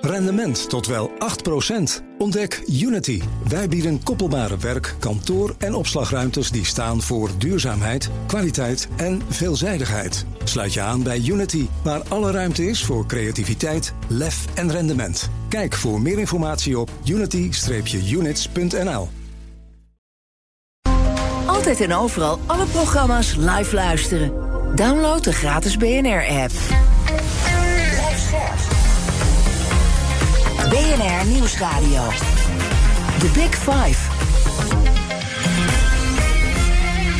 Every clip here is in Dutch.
Rendement tot wel 8%. Ontdek Unity. Wij bieden koppelbare werk, kantoor en opslagruimtes die staan voor duurzaamheid, kwaliteit en veelzijdigheid. Sluit je aan bij Unity, waar alle ruimte is voor creativiteit, lef en rendement. Kijk voor meer informatie op unity-units.nl. Altijd en overal alle programma's live luisteren. Download de gratis BNR-app. BNR Nieuwsradio. The Big Five.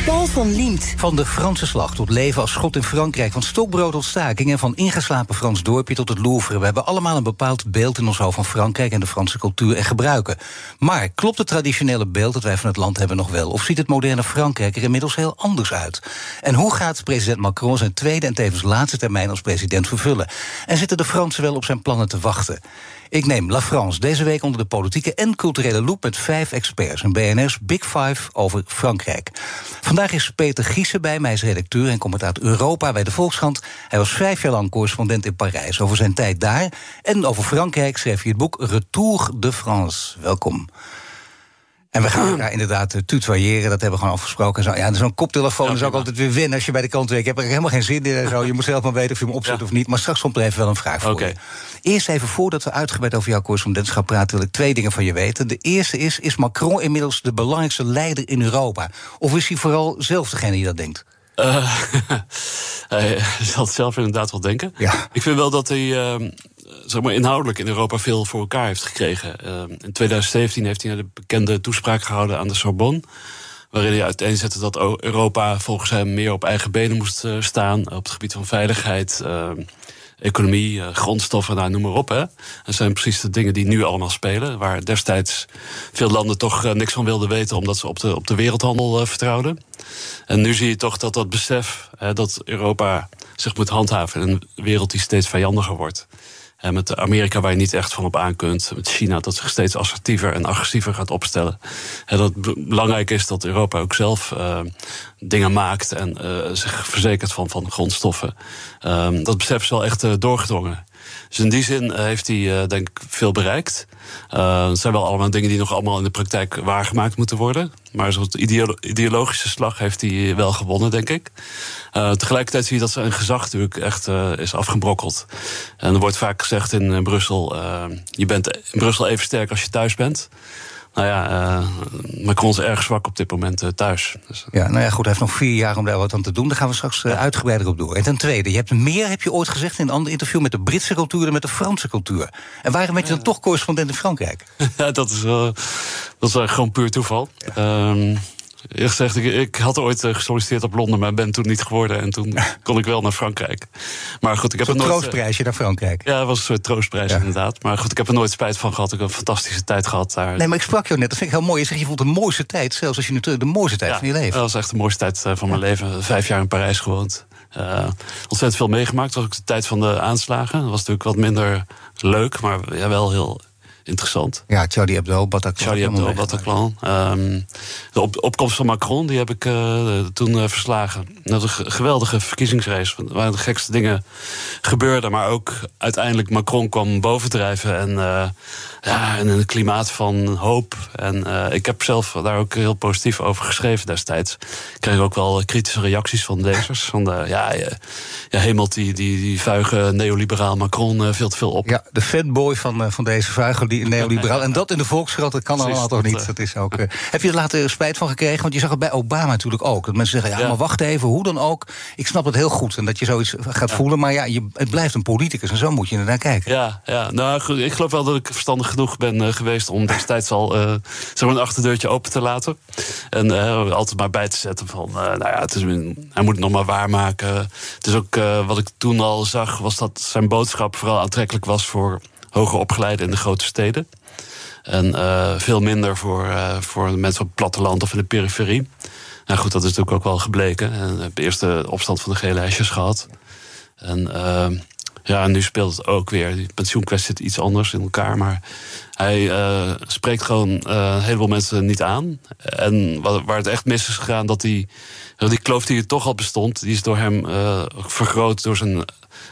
Paul van Liemt. Van de Franse slag tot leven als schot in Frankrijk. Van stokbrood tot staking en van ingeslapen Frans dorpje tot het Louvre. We hebben allemaal een bepaald beeld in ons hoofd van Frankrijk en de Franse cultuur en gebruiken. Maar klopt het traditionele beeld dat wij van het land hebben nog wel? Of ziet het moderne Frankrijk er inmiddels heel anders uit? En hoe gaat president Macron zijn tweede en tevens laatste termijn als president vervullen? En zitten de Fransen wel op zijn plannen te wachten? Ik neem La France deze week onder de politieke en culturele loep met vijf experts. Een BNR's Big Five over Frankrijk. Vandaag is Peter Giesen bij mij, is redacteur en commentator Europa bij de Volkskrant. Hij was vijf jaar lang correspondent in Parijs. Over zijn tijd daar en over Frankrijk schreef hij het boek Retour de France. Welkom. En we gaan elkaar inderdaad uh, tutoyeren, dat hebben we gewoon afgesproken. Zo, ja, zo'n koptelefoon Ja, is ook altijd weer winnen als je bij de kant werkt. Ik heb er helemaal geen zin in. en Zo. Je moet zelf maar weten of je hem opzet Ja. of niet. Maar straks komt er even wel een vraag voor je. Eerst even voordat we uitgebreid over jouw correspondentschap praten, wil ik twee dingen van je weten. De eerste is: is Macron inmiddels de belangrijkste leider in Europa? Of is hij vooral zelf degene die dat denkt? Eh, hij zal het zelf inderdaad wel denken. Ja. Ik vind wel dat hij eh, zeg maar inhoudelijk in Europa veel voor elkaar heeft gekregen. Eh, in 2017 heeft hij de bekende toespraak gehouden aan de Sorbonne. Waarin hij uiteenzette dat Europa volgens hem meer op eigen benen moest eh, staan. Op het gebied van veiligheid, eh, economie, eh, grondstoffen, nou, noem maar op. Hè. Dat zijn precies de dingen die nu allemaal spelen. Waar destijds veel landen toch eh, niks van wilden weten, omdat ze op de, op de wereldhandel eh, vertrouwden. En nu zie je toch dat dat besef dat Europa zich moet handhaven in een wereld die steeds vijandiger wordt. En met Amerika waar je niet echt van op aan kunt. Met China dat zich steeds assertiever en agressiever gaat opstellen. En dat het be- belangrijk is dat Europa ook zelf eh, dingen maakt en eh, zich verzekert van, van grondstoffen. Ehm, dat besef is wel echt eh, doorgedrongen. Dus in die zin eh, heeft hij eh, denk ik veel bereikt. Eh, het zijn wel allemaal dingen die nog allemaal in de praktijk waargemaakt moeten worden. Maar zo'n ideolo- ideologische slag heeft hij wel gewonnen, denk ik. Tegelijkertijd zie je dat zijn gezag natuurlijk echt is afgebrokkeld. En er wordt vaak gezegd in Brussel... je bent in Brussel even sterk als je thuis bent. Nou ja, eh, Macron is erg zwak op dit moment eh, thuis. Dus, Ja, nou ja, goed, hij heeft nog vier jaar om daar wat aan te doen. Daar gaan we straks eh, uitgebreider op door. En ten tweede, je hebt meer, heb je ooit gezegd in een ander interview... met de Britse cultuur dan met de Franse cultuur. En waarom ben je dan toch correspondent in Frankrijk? Ja, dat is, dat is gewoon puur toeval. Ehm, eerlijk gezegd, ik, ik had ooit eh, gesolliciteerd op Londen, maar ben toen niet geworden. En toen kon ik wel naar Frankrijk. Maar goed, ik heb nooit. eh, troostprijsje naar Frankrijk. Ja, het was een soort troostprijs Ja. inderdaad. Maar goed, ik heb er nooit spijt van gehad. Ik heb een fantastische tijd gehad daar. Nee, maar ik sprak jou net, dat vind ik heel mooi. Je zegt, je vond de mooiste tijd, zelfs als je nu terug... de mooiste tijd Ja, van je leven. Dat was echt de mooiste tijd eh, van mijn leven. Vijf jaar in Parijs gewoond. Ontzettend veel meegemaakt. Dat was ook de tijd van de aanslagen. Dat was natuurlijk wat minder leuk, maar ja, wel heel interessant. Ja, Charlie Hebdo, Bataclan. Charlie Hebdo. Bataclan. Ehm, de op- opkomst van Macron, die heb ik eh, toen eh, verslagen. Dat was een ge- geweldige verkiezingsrace. Er waren de gekste dingen gebeurden. Maar ook uiteindelijk Macron kwam bovendrijven. En eh, ja, in een klimaat van hoop. En eh, ik heb zelf daar ook heel positief over geschreven destijds. Ik kreeg ook wel kritische reacties van lezers. Van de, ja, je, je hemelt die, die, die vuige neoliberaal Macron eh, veel te veel op. Ja, de fanboy van, eh, van deze vuige die neoliberaal. En dat in de Volkskrant, dat kan Precies, allemaal toch niet. Dat is ook, heb je er later spijt van gekregen? Want je zag het bij Obama natuurlijk ook. Dat mensen zeggen, ja, Ja. maar wacht even, hoe dan ook. Ik snap het heel goed en dat je zoiets gaat voelen. Maar ja, je, het blijft een politicus en zo moet je er naar kijken. Ja, ja, nou ik geloof wel dat ik verstandig genoeg ben eh, geweest om destijds al eh een achterdeurtje open te laten. En eh, altijd maar bij te zetten van, nou ja, het is, hij moet het nog maar waarmaken. Het is ook wat ik toen al zag, was dat zijn boodschap vooral aantrekkelijk was voor hoger opgeleiden in de grote steden. En veel minder voor, voor mensen op het platteland of in de periferie. Nou goed, dat is natuurlijk ook wel gebleken. En ik heb de eerste opstand van de gele hesjes gehad. En ja, nu speelt het ook weer. Die pensioenkwestie zit iets anders in elkaar. Maar hij eh, spreekt gewoon eh, een heleboel mensen niet aan. En waar, waar het echt mis is gegaan, dat die, die kloof die er toch al bestond, die is door hem eh, vergroot door zijn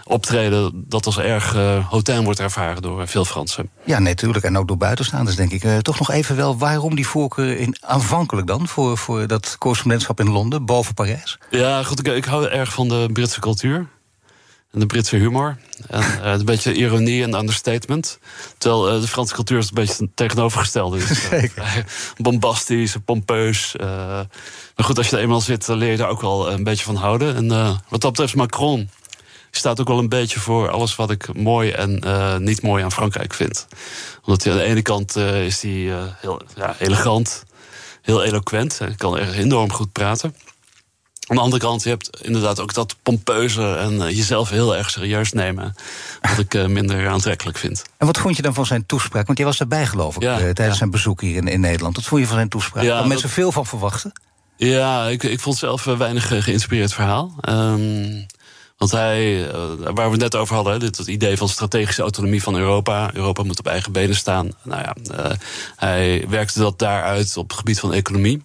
optreden dat als erg uh, hotel wordt ervaren door veel Fransen. Ja, natuurlijk. En ook door buitenstaanders, denk ik. Uh, toch nog even wel, waarom die voorkeur in, aanvankelijk dan... voor, voor dat correspondentschap in Londen, boven Parijs? Ja, goed, ik, ik hou erg van de Britse cultuur en de Britse humor. En uh, een beetje ironie en understatement. Terwijl uh, de Franse cultuur is een beetje het tegenovergestelde is. Zeker. bombastisch, pompeus. Uh, maar goed, als je er eenmaal zit, leer je daar ook wel een beetje van houden. En wat dat betreft, Macron staat ook wel een beetje voor alles wat ik mooi en niet mooi aan Frankrijk vind. Omdat hij aan de ene kant is hij heel ja, elegant, heel eloquent. Hij kan erg enorm goed praten. Aan de andere kant, je hebt inderdaad ook dat pompeuze en eh, jezelf heel erg serieus nemen. Wat ik uh, minder aantrekkelijk vind. En wat vond je dan van zijn toespraak? Want jij was erbij, geloof ik, ja, uh, tijdens zijn bezoek hier in, in, Nederland. Wat vond je van zijn toespraak? Ja, mensen veel van verwachten? Ja, ik, ik vond zelf een weinig geïnspireerd verhaal. Um, want hij, waar we het net over hadden, dit het idee van strategische autonomie van Europa. Europa moet op eigen benen staan. Nou ja, hij werkte dat daaruit op het gebied van economie.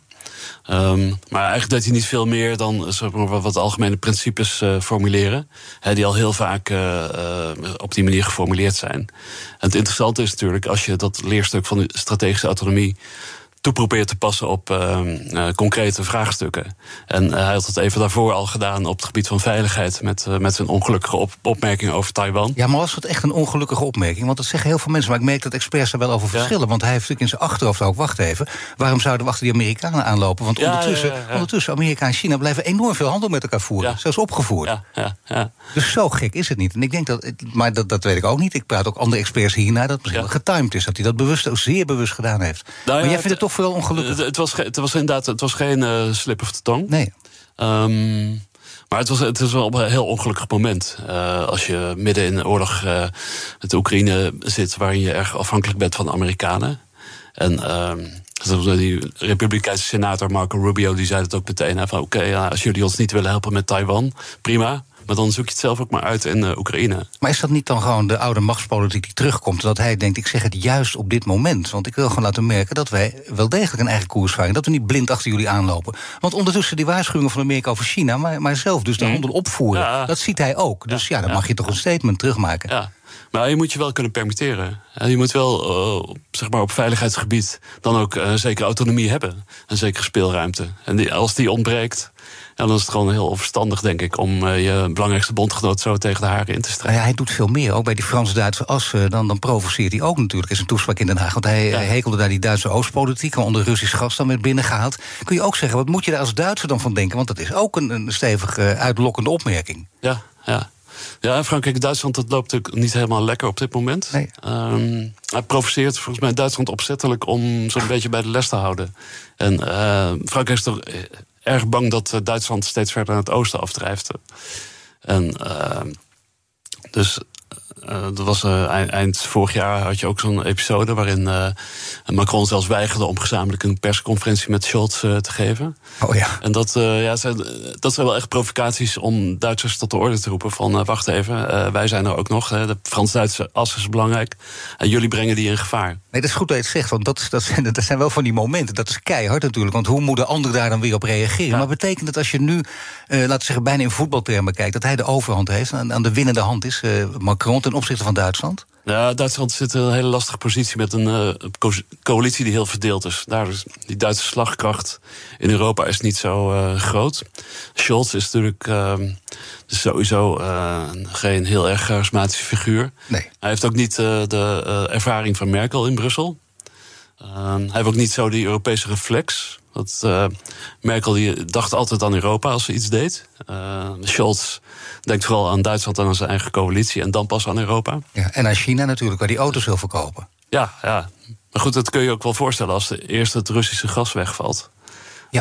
Um, maar eigenlijk deed hij niet veel meer dan zeg maar, wat algemene principes uh, formuleren. Hè, die al heel vaak uh, op die manier geformuleerd zijn. En het interessante is natuurlijk, als je dat leerstuk van strategische autonomie toe probeert te passen op uh, concrete vraagstukken. En uh, hij had het even daarvoor al gedaan op het gebied van veiligheid... met, uh, met zijn ongelukkige op opmerking over Taiwan. Ja, maar was het echt een ongelukkige opmerking? Want dat zeggen heel veel mensen, maar ik merk dat experts er wel over verschillen. Want hij heeft natuurlijk in zijn achterhoofd ook, wacht even... waarom zouden we achter die Amerikanen aanlopen? Want ondertussen, ja, ondertussen Amerika en China blijven enorm veel handel met elkaar voeren. Zelfs opgevoerd. Ja, Dus zo gek is het niet. En ik denk dat, maar dat, dat weet ik ook niet. Ik praat ook andere experts hierna dat het misschien wel getimed is. Dat hij dat bewust, zeer bewust gedaan heeft. Nou, maar jij vindt het toch ongelukkig. Het, was, het was inderdaad het was geen uh, slip of the tong. Nee. Um, maar het was, het was wel een heel ongelukkig moment. Uh, als je midden in een oorlog uh, met de Oekraïne zit... waarin je erg afhankelijk bent van de Amerikanen. En um, die Republikeinse senator Marco Rubio die zei het ook meteen... van oké, okay, als jullie ons niet willen helpen met Taiwan, prima... Maar dan zoek je het zelf ook maar uit in uh, Oekraïne. Maar is dat niet dan gewoon de oude machtspolitiek die terugkomt? Dat hij denkt, ik zeg het juist op dit moment. Want ik wil gewoon laten merken dat wij wel degelijk een eigen koers varen. Dat we niet blind achter jullie aanlopen. Want ondertussen die waarschuwingen van Amerika over China... maar, maar zelf dus de mhm. handel opvoeren, dat ziet hij ook. Dus ja, dan mag je toch een statement terugmaken. Ja. Maar je moet je wel kunnen permitteren. Je moet wel uh, zeg maar op veiligheidsgebied dan ook uh, zekere autonomie hebben. Een zekere speelruimte. En die, als die ontbreekt, ja, dan is het gewoon heel onverstandig, denk ik, om uh, je belangrijkste bondgenoot zo tegen de haren in te strijden. Ja, hij doet veel meer. Ook bij die Frans-Duitse as, uh, dan, dan provoceert hij ook natuurlijk in zijn toespraak in Den Haag. Want hij, hekelde daar die Duitse Oostpolitiek, onder Russisch gas dan werd binnengehaald. Kun je ook zeggen, wat moet je daar als Duitser dan van denken? Want dat is ook een, een stevige, uitlokkende opmerking. Ja, ja. Ja, Frankrijk en Duitsland, dat loopt natuurlijk niet helemaal lekker op dit moment. Nee. Um, hij provoceert volgens mij Duitsland opzettelijk om zo'n beetje bij de les te houden. En uh, Frankrijk is toch erg bang dat eh, Duitsland steeds verder naar het oosten afdrijft. En uh, dus uh, dat was uh, eind, vorig jaar had je ook zo'n episode waarin uh, Macron zelfs weigerde om gezamenlijk een persconferentie met Scholz te geven. Oh ja. En dat, ja, zijn, dat zijn wel echt provocaties om Duitsers tot de orde te roepen: van wacht even, wij zijn er ook nog. de Frans-Duitse as is belangrijk. En jullie brengen die in gevaar. Nee, dat is goed dat je het zegt, want dat, dat, zijn, dat zijn wel van die momenten. Dat is keihard natuurlijk. Want hoe moeten anderen daar dan weer op reageren? Maar betekent het als je nu, laten we zeggen, bijna in voetbaltermen kijkt, dat hij de overhand heeft, en aan de winnende hand is, Macron ten opzichte van Duitsland? Ja, Duitsland zit in een hele lastige positie met een uh, coalitie die heel verdeeld is. Daar is die Duitse slagkracht in Europa is niet zo uh, groot. Scholz is natuurlijk uh, sowieso geen heel erg charismatische figuur. Nee. Hij heeft ook niet de ervaring van Merkel in Brussel. Hij heeft ook niet zo die Europese reflex. Dat, uh, Merkel die dacht altijd aan Europa als ze iets deed. Uh, Scholz denkt vooral aan Duitsland en aan zijn eigen coalitie en dan pas aan Europa. Ja, en aan China natuurlijk, waar die auto's wil verkopen. Ja, ja. Maar goed, dat kun je ook wel voorstellen als de eerste het Russische gas wegvalt.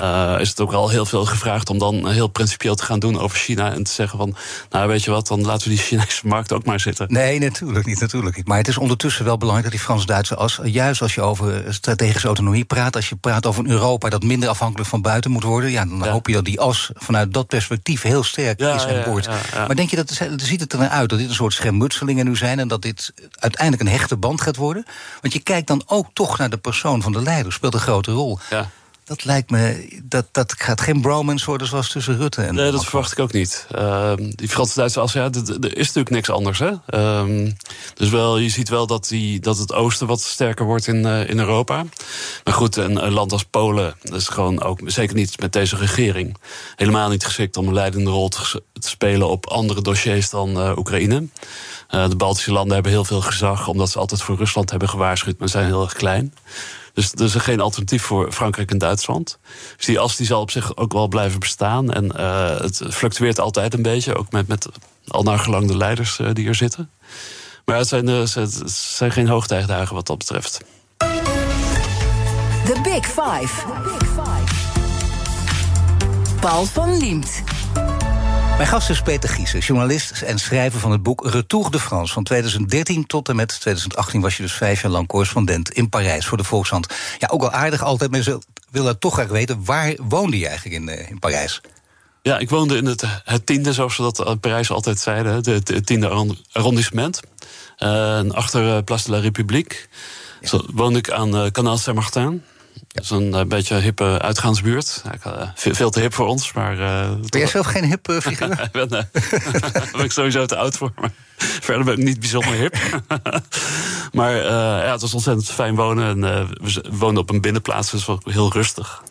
Ja. Uh, is het ook al heel veel gevraagd om dan heel principieel te gaan doen over China. En te zeggen van, nou weet je wat, dan laten we die Chinese markt ook maar zitten. Nee, natuurlijk niet, natuurlijk niet. Maar het is ondertussen wel belangrijk dat die Frans-Duitse as, juist als je over strategische autonomie praat, als je praat over een Europa dat minder afhankelijk van buiten moet worden, ja, dan hoop je dat die as vanuit dat perspectief heel sterk is en wordt. Maar denk je dat, ziet het er nou uit dat dit een soort schermutselingen nu zijn en dat dit uiteindelijk een hechte band gaat worden? Want je kijkt dan ook toch naar de persoon van de leider, speelt een grote rol. Ja. Dat lijkt me, dat, dat gaat geen bromance worden zoals tussen Rutte en... Nee, dat verwacht ik ook niet. Ehm, die Franse-Duitse als ja, er is natuurlijk niks anders. Hè? Ehm, dus wel, je ziet wel dat, die, dat het oosten wat sterker wordt in, uh, in Europa. Maar goed, een, een, land als Polen, is gewoon ook zeker niet met deze regering... helemaal niet geschikt om een leidende rol te, te spelen op andere dossiers dan uh, Oekraïne. Uh, de Baltische landen hebben heel veel gezag, omdat ze altijd voor Rusland hebben gewaarschuwd, maar zijn heel erg klein. Dus er is geen alternatief voor Frankrijk en Duitsland. Dus die as die zal op zich ook wel blijven bestaan. En uh, het fluctueert altijd een beetje, ook met, met al naar gelang de leiders uh, die er zitten. Maar het zijn, het zijn geen hoogtijdagen wat dat betreft. The Big Big Five. Paul van Liemt. Mijn gast is Peter Giesen, journalist en schrijver van het boek Retour de France. Van 2013 tot en met 2018 was je dus vijf jaar lang correspondent in Parijs voor de Volkshand. Ja, ook al aardig altijd, maar ze willen toch graag weten, waar woonde je eigenlijk in, in Parijs? Ja, ik woonde in het, het tiende, zoals we dat in Parijs altijd zeiden, het, het tiende arrondissement. Uh, achter Place de la République. Ja. Woonde ik aan Canal Saint-Martin. Dat is een uh, beetje hippe uitgaansbuurt. Ja, veel, veel, te hip voor ons, maar... Uh, ben jij zelf geen hip figuur? nee, daar ben ik sowieso te oud voor. Maar verder ben ik niet bijzonder hip. maar ja, het was ontzettend fijn wonen. En, we woonden op een binnenplaats, dus was heel rustig.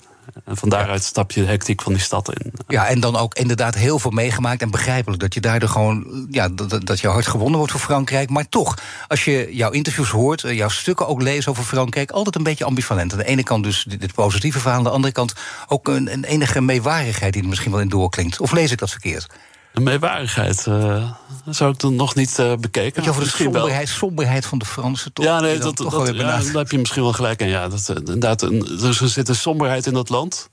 En van daaruit stap je de hectiek van die stad in. Ja, en dan ook inderdaad heel veel meegemaakt. En begrijpelijk dat je daardoor gewoon. Ja, dat, dat je hart gewonnen wordt voor Frankrijk. Maar toch, als je jouw interviews hoort, jouw stukken ook leest over Frankrijk, altijd een beetje ambivalent. Aan de ene kant dus dit, positieve verhaal, aan de andere kant ook een, een enige meewarigheid die er misschien wel in doorklinkt. Of lees ik dat verkeerd? Een meewaardigheid uh, zou ik dan nog niet uh, bekeken. Over de somberheid, somberheid van de Fransen toch? Ja, nee, dat, dat, dat ja, daar heb je misschien wel gelijk in. Ja, dat, inderdaad, dus er zit een somberheid in dat land...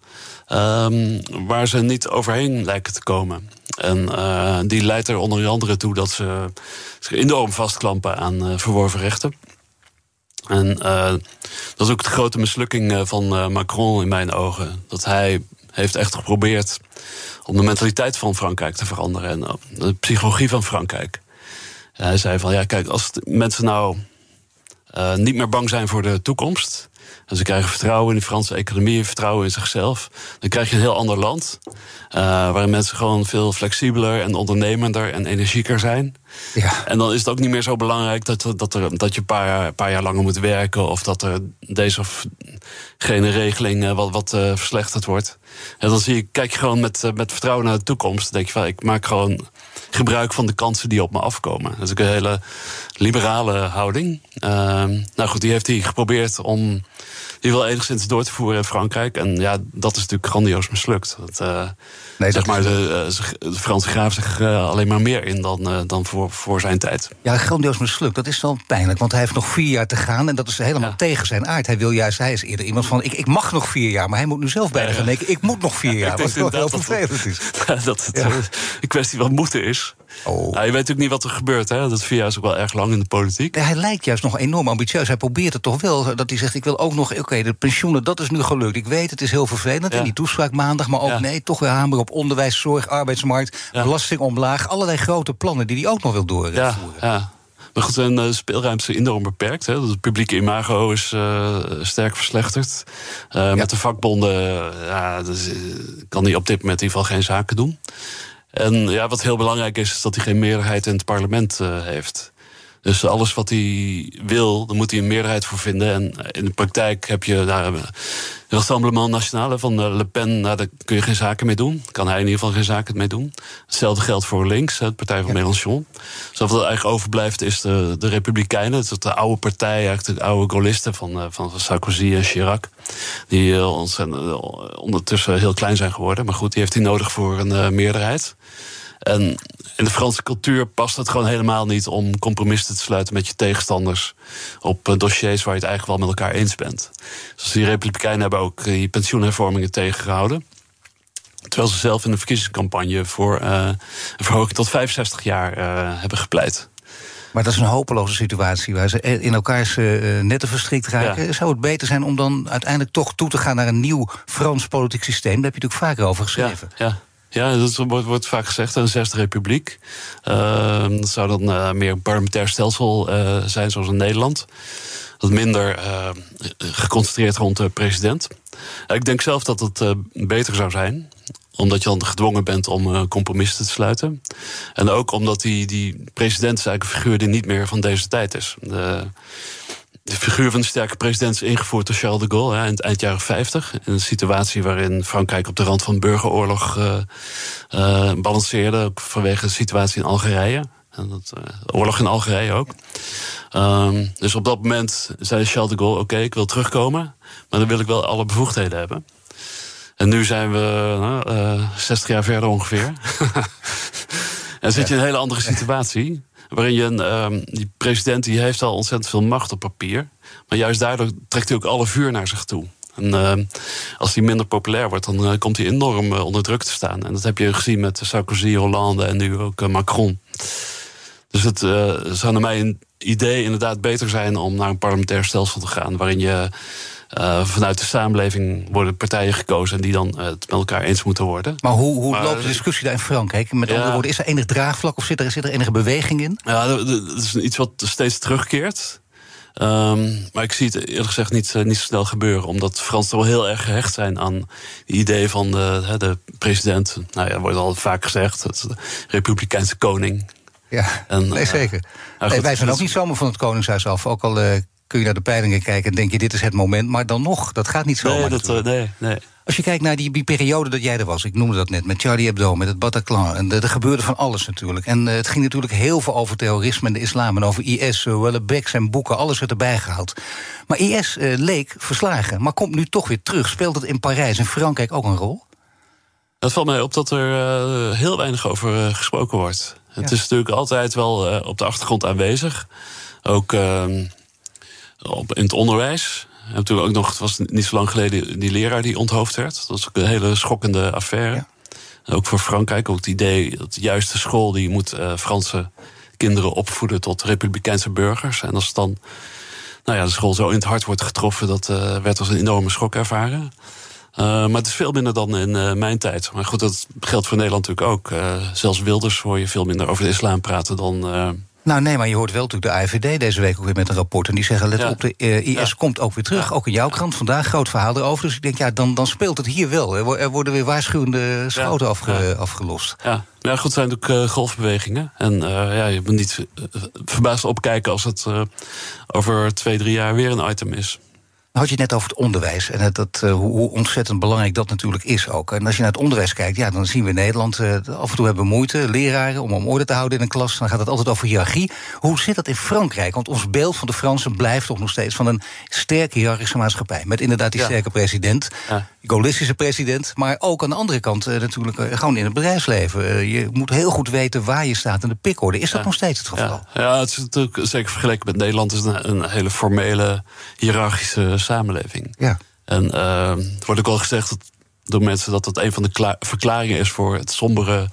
Um, waar ze niet overheen lijken te komen. En uh, die leidt er onder andere toe dat ze zich enorm vastklampen aan verworven rechten. En dat is ook de grote mislukking van Macron in mijn ogen. Dat hij heeft echt geprobeerd om de mentaliteit van Frankrijk te veranderen en de psychologie van Frankrijk. En hij zei van ja, kijk, als mensen nou uh, niet meer bang zijn voor de toekomst. En ze krijgen vertrouwen in de Franse economie, vertrouwen in zichzelf. Dan krijg je een heel ander land. Waarin mensen gewoon veel flexibeler en ondernemender en energieker zijn. Ja. En dan is het ook niet meer zo belangrijk dat, dat, dat je een paar, paar jaar langer moet werken. Of dat er deze of gene regeling uh, wat, wat uh, verslechterd wordt. En dan zie je, kijk je gewoon met, met vertrouwen naar de toekomst. Dan denk je van, ik maak gewoon gebruik van de kansen die op me afkomen. Dat is ook een hele liberale houding. Uh, nou goed, die heeft hij geprobeerd om die wel enigszins door te voeren in Frankrijk. En ja, dat is natuurlijk grandioos mislukt. Dat, uh, nee, zeg maar, de, de, Franse graaf zich uh, alleen maar meer in dan, uh, dan voor, voor zijn tijd. Ja, grandioos mislukt. Dat is wel pijnlijk, want hij heeft nog vier jaar te gaan. En dat is helemaal ja. tegen zijn aard. Hij wil juist, hij is eerder iemand van: ik, ik mag nog vier jaar. Maar hij moet nu zelf bijna gaan denken: ik moet nog vier jaar. Wat wel heel vervelend is. dat het een kwestie van moeten is. Oh. Nou, je weet natuurlijk niet wat er gebeurt. Hè? Dat vier jaar is ook wel erg lang in de politiek. Hij lijkt juist nog enorm ambitieus. Hij probeert het toch wel. Dat hij zegt: Ik wil ook nog. Oké, okay, de pensioenen, dat is nu gelukt. Ik weet, het is heel vervelend. Ja. In die toespraak maandag. Maar ook ja. nee, toch weer hamer op onderwijs, zorg, arbeidsmarkt. Ja. Belasting omlaag. Allerlei grote plannen die hij ook nog wil doorvoeren. Ja, Maar goed, zijn uh, speelruimte is enorm beperkt. Hè. Het publieke imago is uh, sterk verslechterd. Uh, ja. Met de vakbonden ja, dus, kan hij op dit moment in ieder geval geen zaken doen. En ja, wat heel belangrijk is, is dat hij geen meerderheid in het parlement uh, heeft. Dus alles wat hij wil, daar moet hij een meerderheid voor vinden. En in de praktijk heb je daar het Rassemblement National van Le Pen, nou, daar kun je geen zaken mee doen. Kan hij in ieder geval geen zaken mee doen. Hetzelfde geldt voor links, de partij van ja. Mélenchon. Dus wat er eigenlijk overblijft is de, de Republikeinen. Het is de oude partij, eigenlijk de oude gaullisten van, van Sarkozy en Chirac. Die ontzettend, uh, ondertussen heel klein zijn geworden. Maar goed, die heeft hij nodig voor een meerderheid. En in de Franse cultuur past het gewoon helemaal niet om compromissen te sluiten met je tegenstanders op dossiers waar je het eigenlijk wel met elkaar eens bent. Dus die Republikeinen hebben ook die pensioenhervormingen tegengehouden. Terwijl ze zelf in de verkiezingscampagne voor uh, een verhoging tot 65 jaar uh, hebben gepleit. Maar dat is een hopeloze situatie waar ze in elkaars uh, netten verstrikt raken. Ja. Zou het beter zijn om dan uiteindelijk toch toe te gaan naar een nieuw Frans politiek systeem? Daar heb je natuurlijk vaker over geschreven. Ja, ja. Ja, dat wordt, vaak gezegd, een zesde republiek. Uh, dat zou dan uh, meer een parlementair stelsel uh, zijn, zoals in Nederland. wat minder geconcentreerd rond de president. ik denk zelf dat het beter zou zijn omdat je dan gedwongen bent om compromissen te sluiten. En ook omdat die, die president is eigenlijk een figuur die niet meer van deze tijd is. De figuur van de sterke president is ingevoerd door Charles de Gaulle hè, in het eind jaren 50. In een situatie waarin Frankrijk op de rand van burgeroorlog uh, uh, balanceerde. Vanwege de situatie in Algerije. En dat, uh, oorlog in Algerije ook. Um, dus op dat moment zei Charles de Gaulle: Oké, ik wil terugkomen. Maar dan wil ik wel alle bevoegdheden hebben. En nu zijn we 60 jaar verder ongeveer. en zit je in een hele andere situatie. Waarin je een, um, die president die heeft al ontzettend veel macht op papier. Maar juist daardoor trekt hij ook alle vuur naar zich toe. En uh, als hij minder populair wordt, dan uh, komt hij enorm uh, onder druk te staan. En dat heb je gezien met Sarkozy, Hollande en nu ook Macron. Dus het zou naar mij een idee inderdaad beter zijn om naar een parlementair stelsel te gaan. Waarin je uh, vanuit de samenleving worden partijen gekozen en die dan uh, het met elkaar eens moeten worden. Maar hoe, hoe maar, loopt de discussie daar in Frankrijk? Met andere woorden, is er enig draagvlak of zit er, zit er enige beweging in? Ja, dat is iets wat steeds terugkeert. Um, maar ik zie het eerlijk gezegd niet, uh, niet zo snel gebeuren. Omdat Fransen wel heel erg gehecht zijn aan het idee van de, de president. Nou ja, wordt al vaak gezegd, het republikeinse koning. Ja, en, nee, zeker. Nou, nee, wij zijn ook niet zomaar van het Koningshuis af. Ook al kun je naar de peilingen kijken en denk je, dit is het moment. Maar dan nog, dat gaat niet zo. Nee, dat, uh, nee, nee. Als je kijkt naar die, die, periode dat jij er was, ik noemde dat net, met Charlie Hebdo, met het Bataclan. En er gebeurde van alles natuurlijk. En uh, het ging natuurlijk heel veel over terrorisme en de islam en over IS. Uh, Beks en boeken, alles werd erbij gehaald. Maar IS uh, leek verslagen, maar komt nu toch weer terug. Speelt het in Parijs en Frankrijk ook een rol? Het valt mij op dat er heel weinig over gesproken wordt. Ja. Het is natuurlijk altijd wel op de achtergrond aanwezig. Ook ehm, op, in het onderwijs. En toen ook nog, het was niet zo lang geleden, die leraar die onthoofd werd. Dat was ook een hele schokkende affaire. Ook voor Frankrijk, ook het idee dat de juiste school die moet uh, Franse kinderen opvoeden tot republikeinse burgers. En als dan nou ja, de school zo in het hart wordt getroffen, dat uh, werd als een enorme schok ervaren. Uh, maar het is veel minder dan in uh, mijn tijd. Maar goed, dat geldt voor Nederland natuurlijk ook. Zelfs Wilders hoor je veel minder over de islam praten dan nou nee, maar je hoort wel natuurlijk de AIVD deze week ook weer met een rapport. En die zeggen, let op, de uh, IS komt ook weer terug. Ook in jouw krant vandaag, groot verhaal erover. Dus ik denk, ja, dan, dan speelt het hier wel. Er worden weer waarschuwende schoten afge, afgelost. Ja. Ja, goed, het zijn natuurlijk uh, golfbewegingen. En uh, ja, je moet niet verbaasd opkijken als het over twee, drie jaar weer een item is had je het net over het onderwijs en het, dat, uh, hoe, ontzettend belangrijk dat natuurlijk is ook. En als je naar het onderwijs kijkt, ja, dan zien we in Nederland uh, af en toe hebben we moeite, leraren, om om orde te houden in een klas. Dan gaat het altijd over hiërarchie. Hoe zit dat in Frankrijk? Want ons beeld van de Fransen blijft toch nog steeds van een sterke hiërarchische maatschappij. Met inderdaad die sterke president, ja. gaullistische president, maar ook aan de andere kant uh, natuurlijk gewoon in het bedrijfsleven. je moet heel goed weten waar je staat in de pikorde. Is dat nog steeds het geval? Ja. ja, het is natuurlijk zeker vergeleken met Nederland is een, een hele formele hiërarchische samenleving. Ja. En uh, het wordt ook al gezegd door mensen dat dat een van de verklaringen is voor het sombere.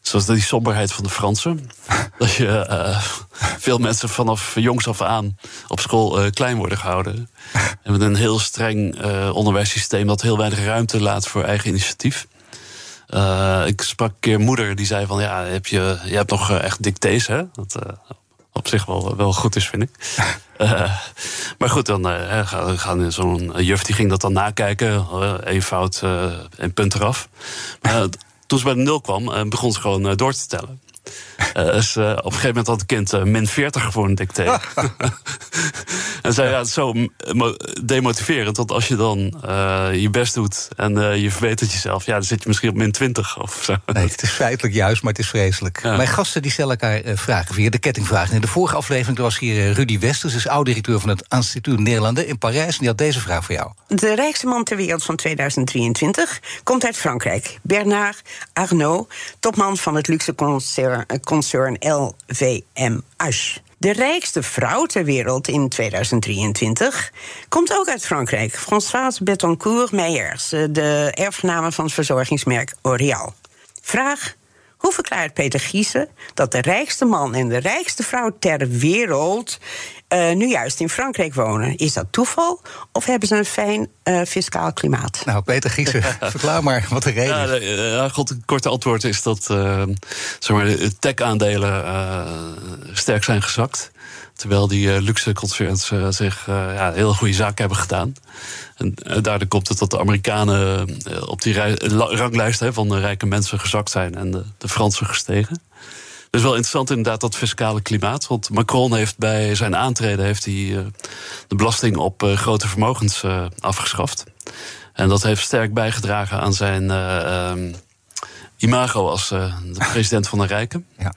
Zoals die somberheid van de Fransen. dat je uh, veel mensen vanaf jongs af aan op school uh, klein worden gehouden. en met een heel streng uh, onderwijssysteem dat heel weinig ruimte laat voor eigen initiatief. ik sprak een keer moeder die zei van ja, heb je, je hebt nog echt dictées, hè? Dat, op zich wel, wel goed is, vind ik. uh, maar goed, dan uh, gaan, gaan zo'n juf die ging dat dan nakijken. Uh, eenvoud en punt eraf. Toen ze bij de nul kwam, begon ze gewoon door te tellen. Uh, dus, uh, op een gegeven moment had het kind uh, min 40 voor een dicté. en zei, ja, het is zo demotiverend. Dat als je dan je best doet en je verbetert jezelf... ja, dan zit je misschien op min 20 of zo. Nee, het is feitelijk juist, maar het is vreselijk. Mijn gasten die stellen elkaar vragen via de kettingvraag. In de vorige aflevering was hier Rudy Westers... is oud-directeur van het Instituut Nederlanden in Parijs. En die had deze vraag voor jou. De rijkste man ter wereld van 2023 komt uit Frankrijk. Bernard Arnault, topman van het luxe concern concern LVMH. De rijkste vrouw ter wereld in 2023 komt ook uit Frankrijk. Françoise Bettencourt Meijers, de erfgename van het verzorgingsmerk L'Oréal. Vraag: hoe verklaart Peter Giesen dat de rijkste man en de rijkste vrouw ter wereld uh, nu juist in Frankrijk wonen? Is dat toeval of hebben ze een fijn uh, fiscaal klimaat? Nou, Peter Giesen, verklaar maar wat de reden is. Ja, God, het korte antwoord is dat uh, zeg maar, de tech-aandelen sterk zijn gezakt. Terwijl die luxe concerns zich ja, heel goede zaken hebben gedaan. En daardoor komt het dat de Amerikanen op die ranglijst hè, van de rijke mensen gezakt zijn en de, de Fransen gestegen. Dus wel interessant inderdaad dat fiscale klimaat. Want Macron heeft bij zijn aantreden heeft hij, de belasting op grote vermogens afgeschaft. En dat heeft sterk bijgedragen aan zijn ehm, imago als de president van de Rijken. Ja.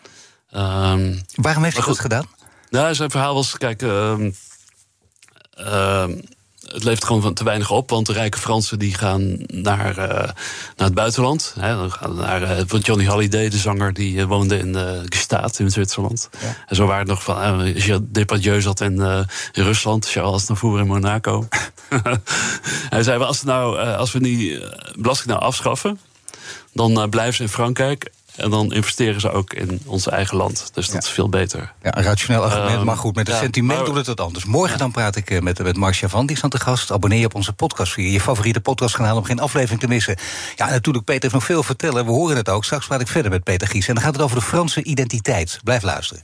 Um, Waarom heeft hij dat gedaan? Nou, zijn verhaal was, kijk, uh, het levert gewoon van te weinig op. Want de rijke Fransen die gaan naar, uh, naar het buitenland. Hè, dan gaan naar, uh, Johnny Hallyday, de zanger, die uh, woonde in de Gestaat in Zwitserland. Ja. En zo waren het nog van, uh, Depardieu zat in, in Rusland, Charles Navour in Monaco. Hij zei, als, nou, als we die belasting nou afschaffen... dan blijven ze in Frankrijk en dan investeren ze ook in ons eigen land. Dus dat is veel beter. Ja, een rationeel argument, ehm, maar goed, met het sentiment doet het wat anders. Morgen dan praat ik eh, met, met Marcia van, die is aan de gast. Abonneer je op onze podcast via je favoriete podcastkanaal... om geen aflevering te missen. Ja, natuurlijk, Peter heeft nog veel vertellen. We horen het ook. Straks praat ik verder met Peter Gies. En dan gaat het over de Franse identiteit. Blijf luisteren.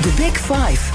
The Big Five.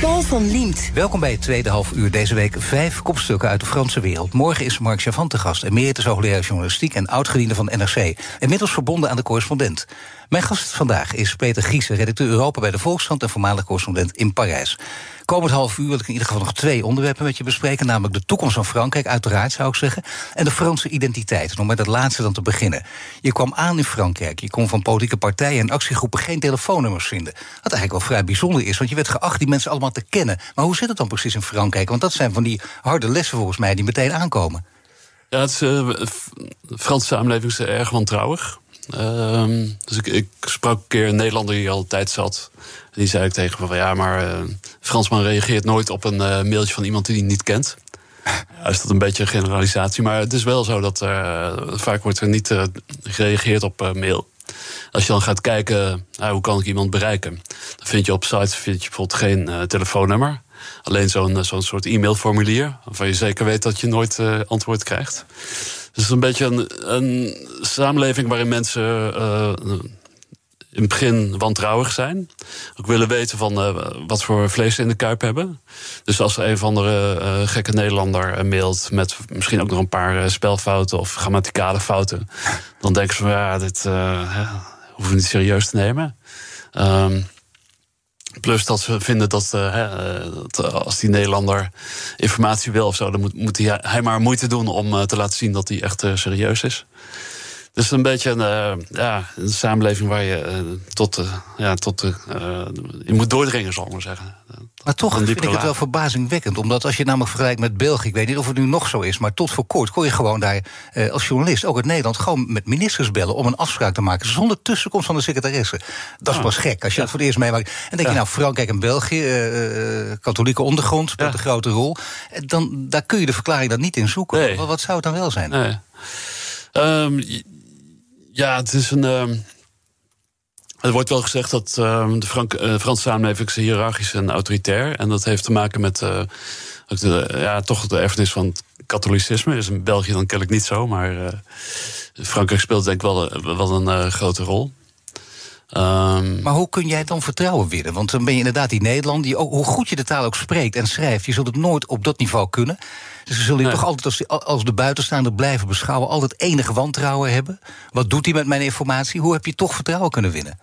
Paul van Liemt. Welkom bij het tweede half uur. Deze week vijf kopstukken uit de Franse wereld. Morgen is Mark Chavant te gast, emeritus hoogleraar journalistiek... en oud-gediende van NRC. Inmiddels verbonden aan de correspondent. Mijn gast vandaag is Peter Giesen, redacteur Europa bij de Volkskrant... en voormalig correspondent in Parijs. Komend half uur wil ik in ieder geval nog twee onderwerpen met je bespreken. Namelijk de toekomst van Frankrijk, uiteraard zou ik zeggen. En de Franse identiteit. Om met het laatste dan te beginnen. Je kwam aan in Frankrijk. Je kon van politieke partijen en actiegroepen geen telefoonnummers vinden. Wat eigenlijk wel vrij bijzonder is, want je werd geacht die mensen allemaal te kennen. Maar hoe zit het dan precies in Frankrijk? Want dat zijn van die harde lessen volgens mij die meteen aankomen. Ja, het de Franse samenleving is erg wantrouwig. Uh, dus ik, ik, sprak een keer een Nederlander die al tijd zat. Die zei ik tegen me van ja, maar uh, Fransman reageert nooit op een uh, mailtje van iemand die hij niet kent. Ja, is dat een beetje een generalisatie, maar het is wel zo dat uh, vaak wordt er niet gereageerd op mail. Als je dan gaat kijken, hoe kan ik iemand bereiken? Dan vind je op sites vind je bijvoorbeeld geen telefoonnummer. Alleen zo'n zo'n soort e-mailformulier, waarvan je zeker weet dat je nooit antwoord krijgt. Dus het is een beetje een, een samenleving waarin mensen in het begin wantrouwig zijn. Ook willen weten van uh, wat voor vlees ze in de kuip hebben. Dus als er een of andere uh, gekke Nederlander mailt met misschien ook nog een paar spelfouten of grammaticale fouten, dan denken ze van ja, dit hoeven we niet serieus te nemen. Um, Plus dat ze vinden dat, dat, als die Nederlander informatie wil of zo, dan moet, moet hij, maar moeite doen om te laten zien dat hij echt serieus is. Dus een beetje een, ja, een samenleving waar je tot, ja, tot je moet doordringen, zal ik maar zeggen. Maar toch vind ik het wel verbazingwekkend. Omdat als je namelijk vergelijkt met België... ik weet niet of het nu nog zo is... maar tot voor kort kon je gewoon daar eh, als journalist... ook uit Nederland gewoon met ministers bellen... om een afspraak te maken zonder tussenkomst van de secretaresse. Dat is pas gek als je dat voor het eerst meemaakt. En denk je nou, Frankrijk en België... Uh, katholieke ondergrond speelt een grote rol... dan daar kun je de verklaring dan niet in zoeken. Wat, wat, zou het dan wel zijn? Nee. Um, ja, het is een... Um er wordt wel gezegd dat uh, de Frank uh, Franse samenleving is hiërarchisch en autoritair. En dat heeft te maken met uh, de, ja, toch de erfenis van het katholicisme. is in België dan kennelijk niet zo, maar uh, Frankrijk speelt denk ik wel, wel een grote rol. Um, maar hoe kun jij dan vertrouwen winnen? Want dan ben je inderdaad die Nederland, die ook, hoe goed je de taal ook spreekt en schrijft, je zult het nooit op dat niveau kunnen. Dus ze zullen je toch altijd als, als de buitenstaander blijven beschouwen, altijd enige wantrouwen hebben. Wat doet hij met mijn informatie? Hoe heb je toch vertrouwen kunnen winnen?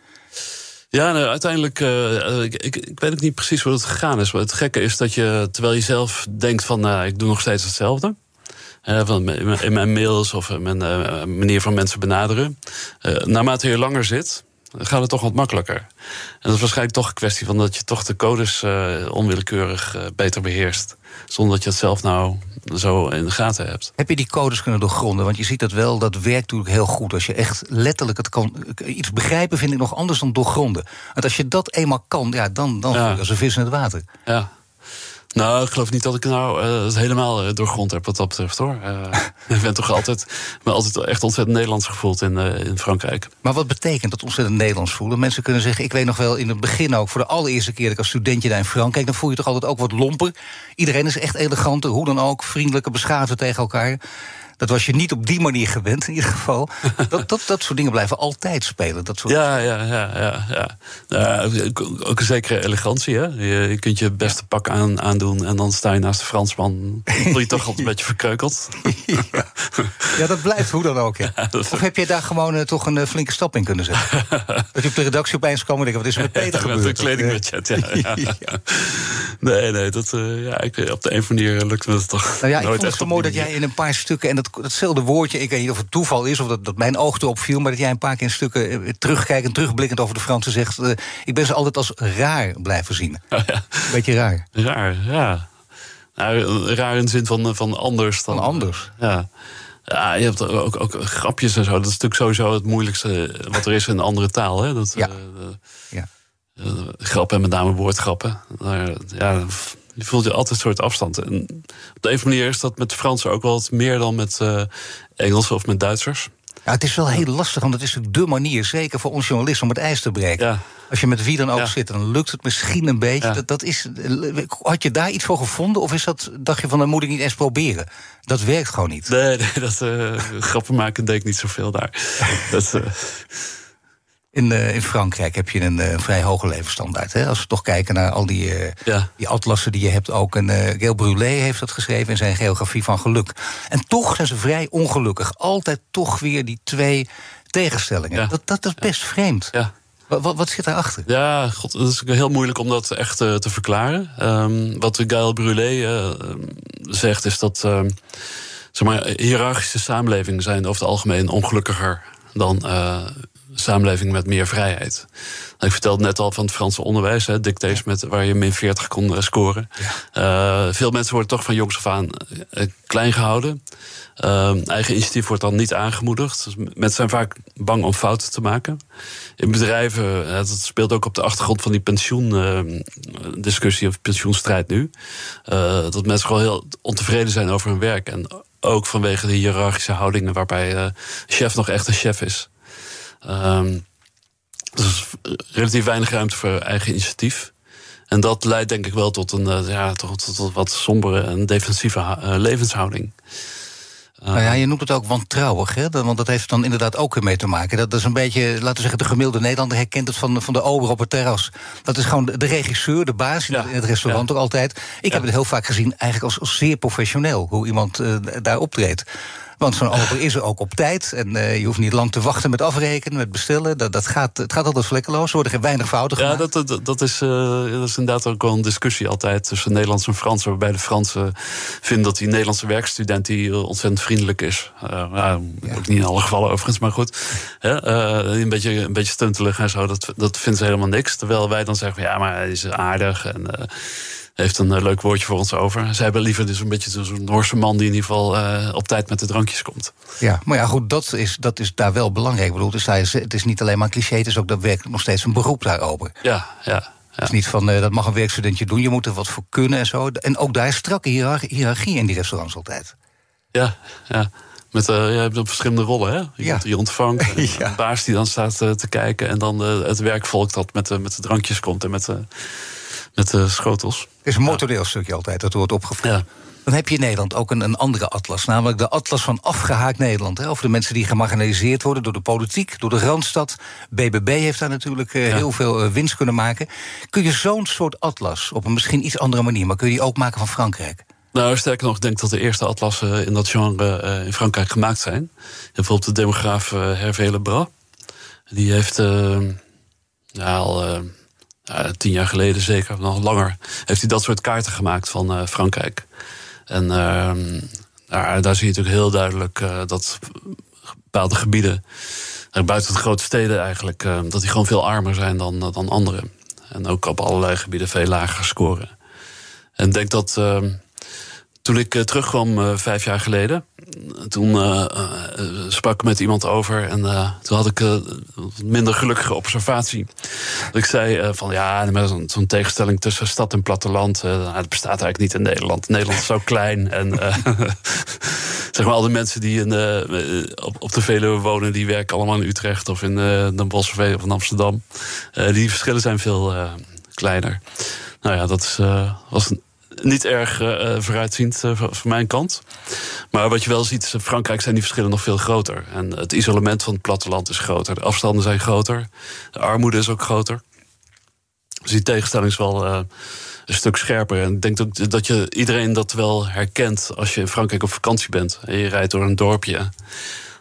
Ja, nou, uiteindelijk, uh, ik, ik, ik, weet ook niet precies hoe het gegaan is. Maar het gekke is dat je, terwijl je zelf denkt van, nou, ik doe nog steeds hetzelfde. van in mijn mails of mijn manier van mensen benaderen. naarmate je langer zit, gaat het toch wat makkelijker. En dat is waarschijnlijk toch een kwestie van dat je toch de codes onwillekeurig beter beheerst. Zonder dat je het zelf nou zo in de gaten hebt. Heb je die codes kunnen doorgronden? Want je ziet dat wel, dat werkt natuurlijk heel goed. Als je echt letterlijk het kan. Iets begrijpen vind ik nog anders dan doorgronden. Want als je dat eenmaal kan, ja, dan, dan ja. als een vis in het water. Ja. Nou, ik geloof niet dat ik nou uh, het helemaal uh, doorgrond heb wat dat betreft hoor. Uh, ik ben toch altijd, me altijd echt ontzettend Nederlands gevoeld in, in Frankrijk. Maar wat betekent dat ontzettend Nederlands voelen? Mensen kunnen zeggen, ik weet nog wel in het begin ook, voor de allereerste keer dat ik als studentje daar in Frankrijk, dan voel je toch altijd ook wat lomper. Iedereen is echt eleganter, hoe dan ook, vriendelijke, beschaafder tegen elkaar. Dat was je niet op die manier gewend, in ieder geval. Dat, dat, dat soort dingen blijven altijd spelen. Dat soort... Ja, ja, ja, ja, ja. ja ook een zekere elegantie. Hè? Je, je kunt je beste pak aan, aandoen en dan sta je naast de Fransman. Dan voel je toch altijd een beetje verkreukeld. Ja. ja, dat blijft hoe dan ook. Ja. Of heb je daar gewoon uh, toch een uh, flinke stap in kunnen zetten? dat je op de redactie opeens kwam en denken, wat is er met Peter gebeurd? Met een kledingbudget, ja. ja. Nee, nee, dat, uh, ja, ik, op de een of andere manier lukt me het toch nou ja, ik vond het zo mooi dat jij in een paar stukken... en dat datzelfde woordje, ik weet niet of het toeval is... of dat, dat mijn oog erop viel, maar dat jij een paar keer in stukken... Eh, terugkijkend, terugblikkend over de Fransen zegt... Uh, ik ben ze altijd als raar blijven zien. Oh, ja. Beetje raar. Raar, ja. Nou, raar in de zin van, van anders. Dan, van anders. Ja. Ja, je hebt ook, ook grapjes en zo. Dat is natuurlijk sowieso het moeilijkste wat er is in een andere taal. Hè? Dat, ja. Uh, ja. grappen en met name woordgrappen. ja, je voelt je altijd een soort afstand. En op de een manier is dat met Fransen ook wel wat meer dan met uh, Engelsen of met Duitsers. Ja, het is wel heel lastig, want het is natuurlijk de manier, zeker voor ons journalisten, om het ijs te breken. Ja. Als je met wie dan ook zit, dan lukt het misschien een beetje. Dat, dat is, had je daar iets voor gevonden? Of is dat, dacht je van, dan moet ik niet eens proberen? Dat werkt gewoon niet. Nee, nee dat uh, grappen maken deed ik niet zoveel daar. dat, uh, in, uh, in Frankrijk heb je een uh, vrij hoge levensstandaard. Hè? Als we toch kijken naar al die, uh, ja. die atlassen die je hebt. Ook een Gail Brulé heeft dat geschreven in zijn geografie van geluk. En toch zijn ze vrij ongelukkig. Altijd toch weer die twee tegenstellingen. Ja. Dat, dat is best vreemd. Ja. Wat, wat, zit daarachter? Ja, god, dat is heel moeilijk om dat echt te verklaren. Um, wat Gail Brulé zegt is dat um, zeg maar, hiërarchische samenlevingen zijn over het algemeen ongelukkiger dan samenleving met meer vrijheid. Ik vertelde net al van het Franse onderwijs, hè, dictates met, waar je min 40 kon uh, scoren. Uh, veel mensen worden toch van jongs af aan uh, klein gehouden. eigen initiatief wordt dan niet aangemoedigd. Dus mensen zijn vaak bang om fouten te maken. In bedrijven, dat speelt ook op de achtergrond van die pensioendiscussie of pensioenstrijd nu. dat mensen gewoon heel ontevreden zijn over hun werk. En ook vanwege de hiërarchische houdingen waarbij chef nog echt een chef is. Um, dus relatief weinig ruimte voor eigen initiatief. En dat leidt denk ik wel tot een uh, ja, tot, tot, wat sombere en defensieve uh, levenshouding. Nou ja, je noemt het ook wantrouwig, hè? want dat heeft dan inderdaad ook mee te maken. Dat is een beetje, laten we zeggen, de gemiddelde Nederlander herkent het van, van de ober op het terras. Dat is gewoon de regisseur, de baas in het restaurant ook altijd. Ik heb het heel vaak gezien eigenlijk als, als zeer professioneel, hoe iemand uh, daar optreedt. Want zo'n ober is er ook op tijd. En uh, je hoeft niet lang te wachten met afrekenen, met bestellen. Dat, dat gaat, het gaat altijd vlekkeloos. Er worden weinig fouten gemaakt. Ja, dat, dat, dat, is, uh, dat is inderdaad ook wel een discussie altijd tussen Nederlands en Frans. Waarbij de Fransen vinden dat die Nederlandse werkstudent die ontzettend vriendelijk is. Ja, Ook niet in alle gevallen overigens, maar goed. een, beetje, een beetje stuntelig en zo, dat, dat vinden ze helemaal niks. Terwijl wij dan zeggen, ja, maar hij is aardig en heeft een uh, leuk woordje voor ons over. Zij hebben liever dus een beetje zo'n Noorse man die in ieder geval uh, op tijd met de drankjes komt. Ja, maar ja, goed, dat is, dat is daar wel belangrijk. Ik bedoel, dus is, het is niet alleen maar een cliché, het is ook daadwerkelijk nog steeds een beroep daarover. Ja, ja. Het is niet van uh, dat mag een werkstudentje doen, je moet er wat voor kunnen en zo. En ook daar is strakke hiërarchie in die restaurants altijd. Ja, ja. Met, uh, je hebt verschillende rollen, hè? Je, ja. je ontvangt, ja. een baas die dan staat uh, te kijken... en dan het werkvolk dat met, met de drankjes komt en met, met de schotels. Het is een mooi toneelstukje altijd, dat wordt opgevoerd. Dan heb je in Nederland ook een, een andere atlas, namelijk de atlas van afgehaakt Nederland. Hè, over de mensen die gemarginaliseerd worden door de politiek, door de Randstad. BBB heeft daar natuurlijk uh, heel veel uh, winst kunnen maken. Kun je zo'n soort atlas, op een misschien iets andere manier, maar kun je die ook maken van Frankrijk? Nou, sterker nog, ik denk dat de eerste atlassen in dat genre uh, in Frankrijk gemaakt zijn. Bijvoorbeeld de demograaf Hervé Lebras. Die heeft ja, al tien jaar geleden zeker, nog langer, heeft hij dat soort kaarten gemaakt van uh, Frankrijk. En uh, daar, daar zie je natuurlijk heel duidelijk dat bepaalde gebieden, buiten de grote steden eigenlijk, dat die gewoon veel armer zijn dan, dan andere. En ook op allerlei gebieden veel lager scoren. En ik denk dat toen ik uh, terugkwam uh, vijf jaar geleden, toen uh, sprak ik met iemand over en toen had ik een minder gelukkige observatie. Dat ik zei van ja, zo'n zo tegenstelling tussen stad en platteland, nou, dat bestaat eigenlijk niet in Nederland. Nederland is zo klein en zeg maar al die mensen die in, op, op de Veluwe wonen, die werken allemaal in Utrecht of in Den Bosch of in Amsterdam. die verschillen zijn veel kleiner. Nou ja, dat is, was een niet erg uh, vooruitziend uh, van mijn kant. Maar wat je wel ziet, in Frankrijk zijn die verschillen nog veel groter. En het isolement van het platteland is groter. De afstanden zijn groter. De armoede is ook groter. Dus die tegenstelling is wel een stuk scherper. En ik denk ook dat je iedereen dat wel herkent als je in Frankrijk op vakantie bent. En je rijdt door een dorpje.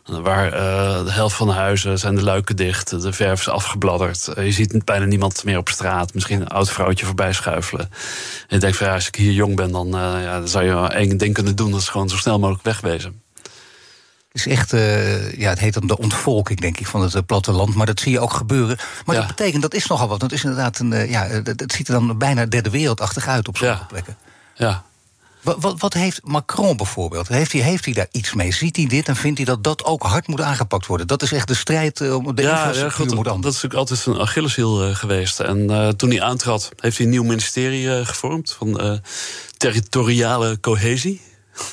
Waar uh, de helft van de huizen zijn de luiken dicht, de verf is afgebladderd. Uh, je ziet bijna niemand meer op straat. Misschien een oud vrouwtje voorbij schuifelen. En je denkt van ja, als ik hier jong ben, dan, uh, ja, dan zou je één ding kunnen doen. Dat is gewoon zo snel mogelijk wegwezen. Het is echt, ja, het heet dan de ontvolking, denk ik, van het platteland. Maar dat zie je ook gebeuren. Maar dat betekent, dat is nogal wat. Dat is inderdaad een, ja, het ziet er dan bijna derde wereldachtig uit op sommige ja. plekken. Ja, wat, wat, heeft Macron bijvoorbeeld? Heeft hij, heeft hij daar iets mee? Ziet hij dit en vindt hij dat dat ook hard moet aangepakt worden? Dat is echt de strijd eh, om de ja, ja, goed, Dat is natuurlijk altijd een Achilleshiel uh, geweest. En uh, toen hij aantrad, heeft hij een nieuw ministerie gevormd... van territoriale cohesie.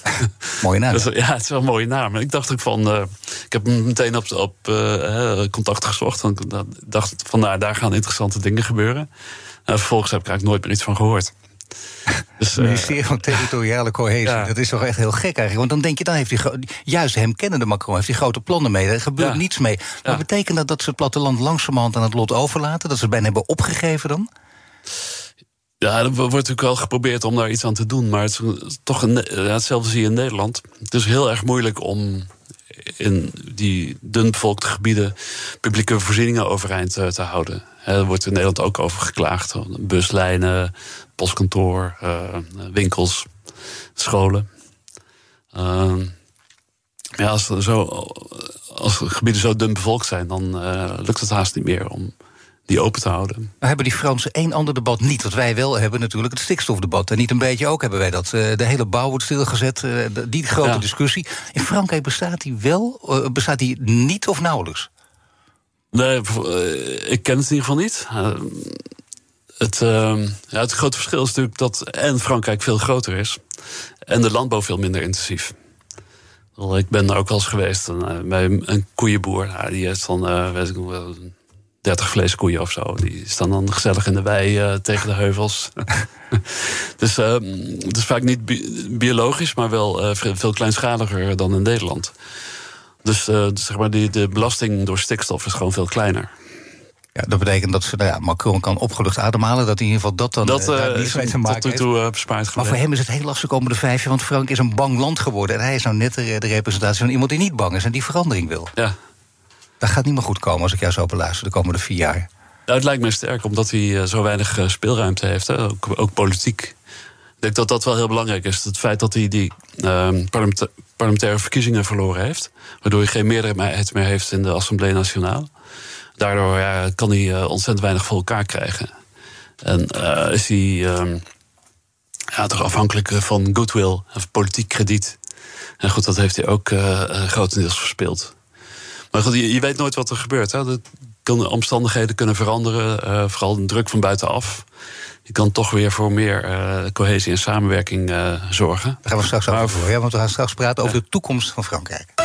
mooie naam. ja, het is wel een mooie naam. Ik dacht ook van. ik heb meteen op, op contact gezocht. Ik dacht van nou, daar gaan interessante dingen gebeuren. vervolgens heb ik eigenlijk nooit meer iets van gehoord. Dus, het ministerie van Territoriale Cohesie. Dat is toch echt heel gek eigenlijk. Want dan denk je, dan heeft hij juist hem kennende Macron, heeft hij grote plannen mee. Er gebeurt niets mee. Maar betekent dat dat ze het platteland langzamerhand aan het lot overlaten? Dat ze het bijna hebben opgegeven dan? Ja, er wordt natuurlijk wel geprobeerd om daar iets aan te doen. Maar het is toch een, hetzelfde zie je in Nederland. Het is heel erg moeilijk om in die dunbevolkte gebieden publieke voorzieningen overeind eh, te houden. Er wordt in Nederland ook over geklaagd. Buslijnen, postkantoor, uh, winkels, scholen. Uh, ja, als, zo, als gebieden zo dun bevolkt zijn, dan uh, lukt het haast niet meer om die open te houden. Maar hebben die Fransen één ander debat niet? Wat wij wel hebben natuurlijk, het stikstofdebat. En niet een beetje ook hebben wij dat. De hele bouw wordt stilgezet, die grote discussie. In Frankrijk bestaat die wel, bestaat die niet of nauwelijks? Nee, ik ken het in ieder geval niet het, uh, ja, het grote verschil is natuurlijk dat en Frankrijk veel groter is en de landbouw veel minder intensief. Ik ben er ook wel eens geweest uh, bij een koeienboer. Ja, die heeft dan, uh, weet ik nog, 30 vleeskoeien of zo. Die staan dan gezellig in de wei uh, tegen de heuvels. dus ehm, het is vaak niet biologisch, maar wel veel, kleinschaliger dan in Nederland. Dus, dus zeg maar, die, de belasting door stikstof is gewoon veel kleiner. Ja, dat betekent dat ze, nou ja, Macron kan opgelucht ademhalen. Dat in ieder geval dat dan dat, uh, mee te maken heeft. Toe, uh, bespaard maar voor hem is het heel lastig komende vijf jaar. Want Frank is een bang land geworden. En hij is nou net de, de representatie van iemand die niet bang is en die verandering wil. Ja. Dat gaat niet meer goed komen als ik jou zo beluister de komende vier jaar. Nou, het lijkt me sterk, omdat hij zo weinig speelruimte heeft. Hè. Ook, ook, politiek. Ik denk dat dat wel heel belangrijk is. Het feit dat hij die ehm, parlementaire verkiezingen verloren heeft. Waardoor hij geen meerderheid meer heeft in de Assemblée Nationale. Daardoor ja, kan hij uh, ontzettend weinig voor elkaar krijgen. En uh, is hij ja, toch afhankelijk eh, van goodwill en politiek krediet. En goed, dat heeft hij ook grotendeels verspeeld. Maar goed, je, je, weet nooit wat er gebeurt. Hè. De, kan, omstandigheden kunnen veranderen, vooral de druk van buitenaf. Je kan toch weer voor meer cohesie en samenwerking zorgen. Daar gaan we straks over ja, want we gaan straks praten over de toekomst van Frankrijk.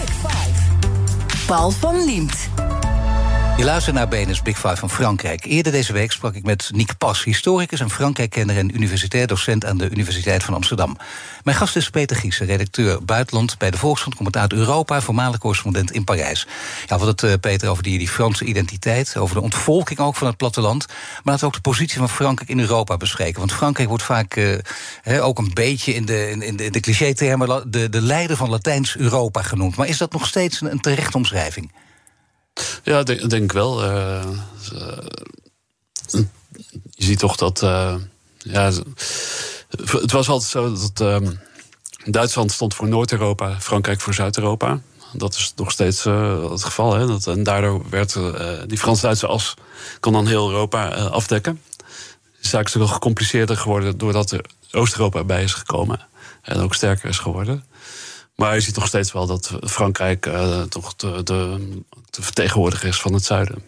Paul van Liemt. Je luistert naar BNS Big Five van Frankrijk. Eerder deze week sprak ik met Nick Pas, historicus en Frankrijk-kenner en universitair docent aan de Universiteit van Amsterdam. Mijn gast is Peter Giesen, redacteur buitenland bij de Volkskrant, commentaar Europa, voormalig correspondent in Parijs. Ja, we het, uh, Peter, over die, die Franse identiteit, over de ontvolking ook van het platteland. Maar laten we ook de positie van Frankrijk in Europa bespreken. Want Frankrijk wordt vaak uh, ook een beetje in de, in de, de cliché-termen de, de leider van Latijns-Europa genoemd. Maar is dat nog steeds een, een terechte omschrijving? Ja, denk, denk wel. Uh, je ziet toch dat. Uh, ja, het was altijd zo dat. Uh, Duitsland stond voor Noord-Europa, Frankrijk voor Zuid-Europa. Dat is nog steeds het geval. Hè? Dat, en daardoor werd die Frans-Duitse as kon dan heel Europa afdekken. De zaak is wel gecompliceerder geworden doordat er Oost-Europa erbij is gekomen. En ook sterker is geworden. Maar je ziet nog steeds wel dat Frankrijk uh, toch de, de, de, vertegenwoordiger is van het zuiden.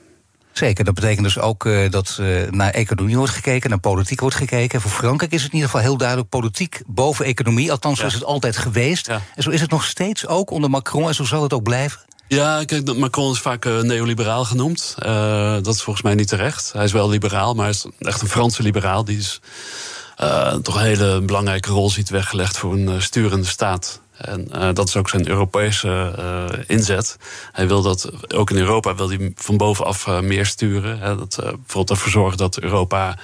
Zeker, dat betekent dus ook uh, dat uh, naar economie wordt gekeken, naar politiek wordt gekeken. Voor Frankrijk is het in ieder geval heel duidelijk politiek boven economie. Althans, zo ja. is het altijd geweest. Ja. En zo is het nog steeds ook onder Macron en zo zal het ook blijven. Ja, kijk, Macron is vaak neoliberaal genoemd. dat is volgens mij niet terecht. Hij is wel liberaal, maar hij is echt een Franse liberaal. Die is, toch een hele belangrijke rol ziet weggelegd voor een sturende staat. En uh, dat is ook zijn Europese uh, inzet. Hij wil dat ook in Europa wil hij van bovenaf uh, meer sturen. Hè, dat, bijvoorbeeld ervoor zorgen dat Europa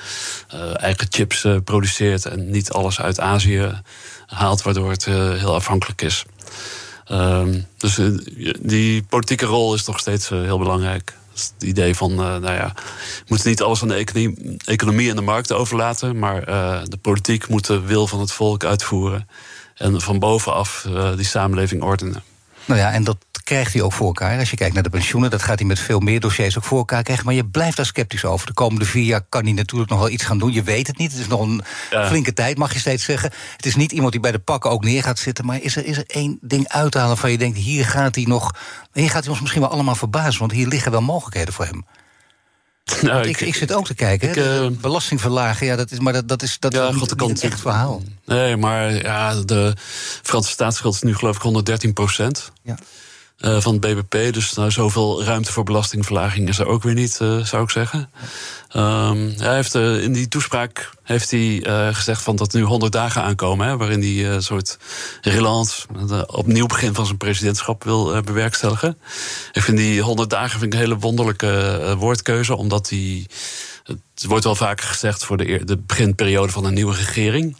eigen chips produceert en niet alles uit Azië haalt, waardoor het heel afhankelijk is. Ehm, dus die politieke rol is nog steeds heel belangrijk. Het idee van, nou ja, we moeten niet alles aan de economie, economie en de markt overlaten, maar de politiek moet de wil van het volk uitvoeren en van bovenaf uh, die samenleving ordenen. Nou ja, en dat krijgt hij ook voor elkaar. Als je kijkt naar de pensioenen, dat gaat hij met veel meer dossiers ook voor elkaar krijgen. Maar je blijft daar sceptisch over. De komende vier jaar kan hij natuurlijk nog wel iets gaan doen. Je weet het niet. Het is nog een ja. flinke tijd, mag je steeds zeggen. Het is niet iemand die bij de pakken ook neer gaat zitten. Maar is er, is er één ding uithalen van je denkt, hier gaat hij nog. Hier gaat hij ons misschien wel allemaal verbazen. Want hier liggen wel mogelijkheden voor hem. Nou, ik, ik, zit ook te kijken. Ik, uh, belasting verlagen, ja, dat is, maar dat, dat is, dat ja, is niet, niet echt verhaal. Nee, maar ja, de Franse staatsschuld is nu geloof ik 113 procent. Ja. Uh, van het BBP. Dus nou, zoveel ruimte voor belastingverlaging is er ook weer niet, uh, zou ik zeggen. Um, hij heeft, uh, in die toespraak heeft hij gezegd van dat nu 100 dagen aankomen, hè, waarin hij een soort relance, opnieuw begin van zijn presidentschap wil bewerkstelligen. Ik vind die 100 dagen vind ik een hele wonderlijke woordkeuze, omdat die. Het wordt wel vaker gezegd voor de, de beginperiode van een nieuwe regering.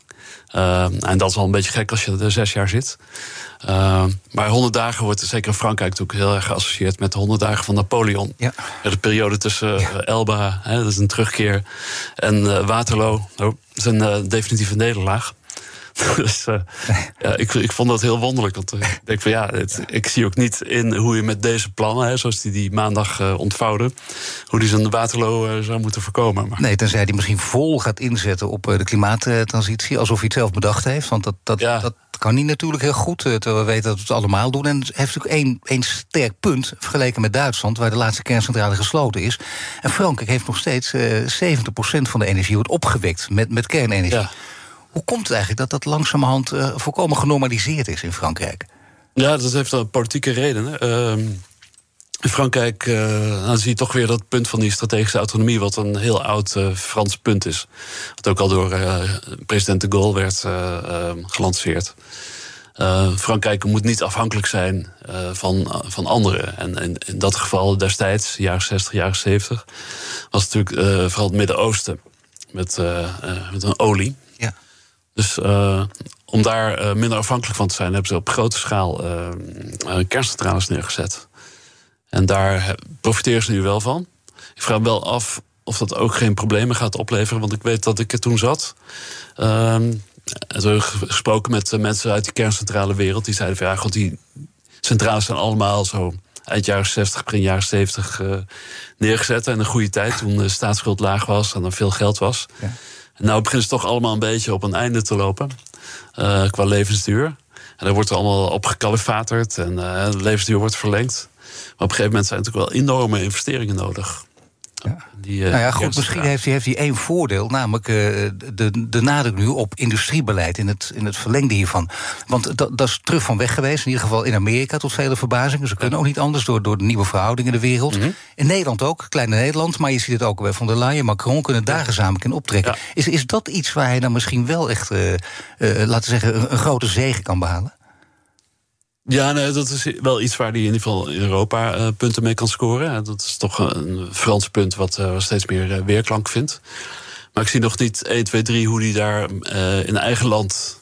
Uh, en dat is al een beetje gek als je er zes jaar zit. Uh, maar 100 dagen wordt zeker in Frankrijk natuurlijk heel erg geassocieerd met de 100 dagen van Napoleon. Ja. De periode tussen ja. Elba, hè, dat is een terugkeer, en uh, Waterloo, oh, dat is een definitieve nederlaag. dus uh, ja, ik, ik vond dat heel wonderlijk. Want ik denk van ja, het, ik zie ook niet in hoe je met deze plannen, hè, zoals die die maandag uh, ontvouwden, hoe die zijn Waterloo uh, zou moeten voorkomen. Maar. Nee, tenzij hij misschien vol gaat inzetten op de klimaattransitie, alsof hij het zelf bedacht heeft. Want dat, dat, ja. dat kan niet natuurlijk heel goed, terwijl we weten dat we het allemaal doen. En heeft natuurlijk één, één sterk punt vergeleken met Duitsland, waar de laatste kerncentrale gesloten is. En Frankrijk heeft nog steeds 70% van de energie wordt opgewekt met, met kernenergie. Ja. Hoe komt het eigenlijk dat dat langzamerhand uh, volkomen genormaliseerd is in Frankrijk? Ja, dat heeft een politieke reden. Uh, in Frankrijk uh, dan zie je toch weer dat punt van die strategische autonomie, wat een heel oud uh, Frans punt is. Wat ook al door president de Gaulle werd gelanceerd. Frankrijk moet niet afhankelijk zijn van, van anderen. En in, dat geval destijds, jaren 60, jaren 70, was natuurlijk vooral het Midden-Oosten met, met een olie. Dus uh, om daar uh, minder afhankelijk van te zijn, hebben ze op grote schaal uh, kerncentrales neergezet. En daar profiteren ze nu wel van. Ik vraag me wel af of dat ook geen problemen gaat opleveren. Want ik weet dat ik er toen zat. Ehm, en toen gesproken met mensen uit die kerncentrale wereld. Die zeiden van ja, god, die centrales zijn allemaal zo eind jaren 60, begin jaren 70 neergezet. En een goede tijd toen de staatsschuld laag was en er veel geld was. Ja. Nou beginnen ze toch allemaal een beetje op een einde te lopen. qua levensduur. En daar wordt er allemaal op gekalifaterd en de levensduur wordt verlengd. Maar op een gegeven moment zijn natuurlijk wel enorme investeringen nodig. Ja. Die, uh, nou ja, goed, misschien heeft hij, heeft hij één voordeel, namelijk uh, de, de nadruk nu op industriebeleid in het, in het verlengde hiervan. Want dat, dat is terug van weg geweest, in ieder geval in Amerika tot vele verbazingen. Ze kunnen ook niet anders door, door de nieuwe verhoudingen in de wereld. Mhm. In Nederland ook, kleine Nederland, maar je ziet het ook bij Van der Leyen, Macron kunnen daar gezamenlijk in optrekken. Is, is dat iets waar hij dan misschien wel echt, uh, laten we zeggen, een, een grote zegen kan behalen? Ja, dat is wel iets waar hij in ieder geval in Europa uh, punten mee kan scoren. Dat is toch een Frans punt wat uh, steeds meer uh, weerklank vindt. Maar ik zie nog niet 1, 2, 3 hoe hij daar in eigen land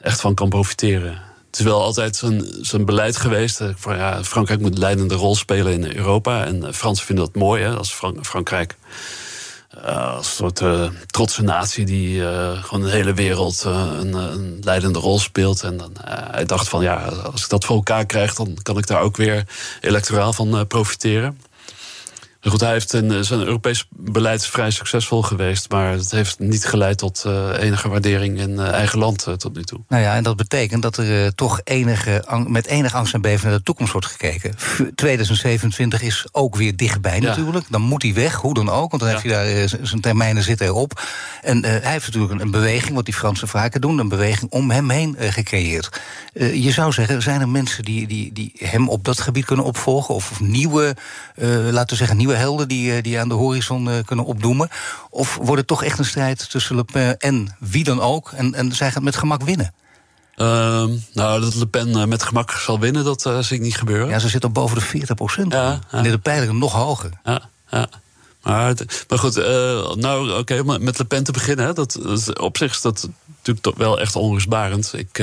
echt van kan profiteren. Het is wel altijd zijn, zijn beleid geweest. Van, ja, Frankrijk moet een leidende rol spelen in Europa. En Fransen vinden dat mooi, hè, als Frank Frankrijk als een soort uh, trotse natie die uh, gewoon de hele wereld een, een, leidende rol speelt. En dan, hij dacht van ja, als ik dat voor elkaar krijg, dan kan ik daar ook weer electoraal van profiteren. Goed, hij heeft een, zijn Europees beleid vrij succesvol geweest, maar het heeft niet geleid tot uh, enige waardering in uh, eigen land uh, tot nu toe. Nou ja, en dat betekent dat er toch enige, met enige angst en beven naar de toekomst wordt gekeken. 2027 is ook weer dichtbij ja. natuurlijk. Dan moet hij weg, hoe dan ook, want dan ja. heeft hij daar zijn termijnen zitten erop. En hij heeft natuurlijk een, een, beweging, wat die Fransen vaker doen, een beweging om hem heen gecreëerd. je zou zeggen, zijn er mensen die, die, die hem op dat gebied kunnen opvolgen, of, of nieuwe, laten we zeggen, nieuwe helden die, eh, die aan de horizon eh, kunnen opdoemen? Of wordt het toch echt een strijd tussen Le Pen en wie dan ook? En, en zij gaat met gemak winnen? Uh, nou, dat Le Pen uh, met gemak zal winnen, dat uh, zie ik niet gebeuren. Ja, ze zit op boven de 40 procent. Ja, ja. En de pijlen nog hoger. Ja, ja. Maar, maar goed, uh, nou oké, okay, met Le Pen te beginnen, dat, dat, op zich is dat natuurlijk toch wel echt onrustbarend. Ik,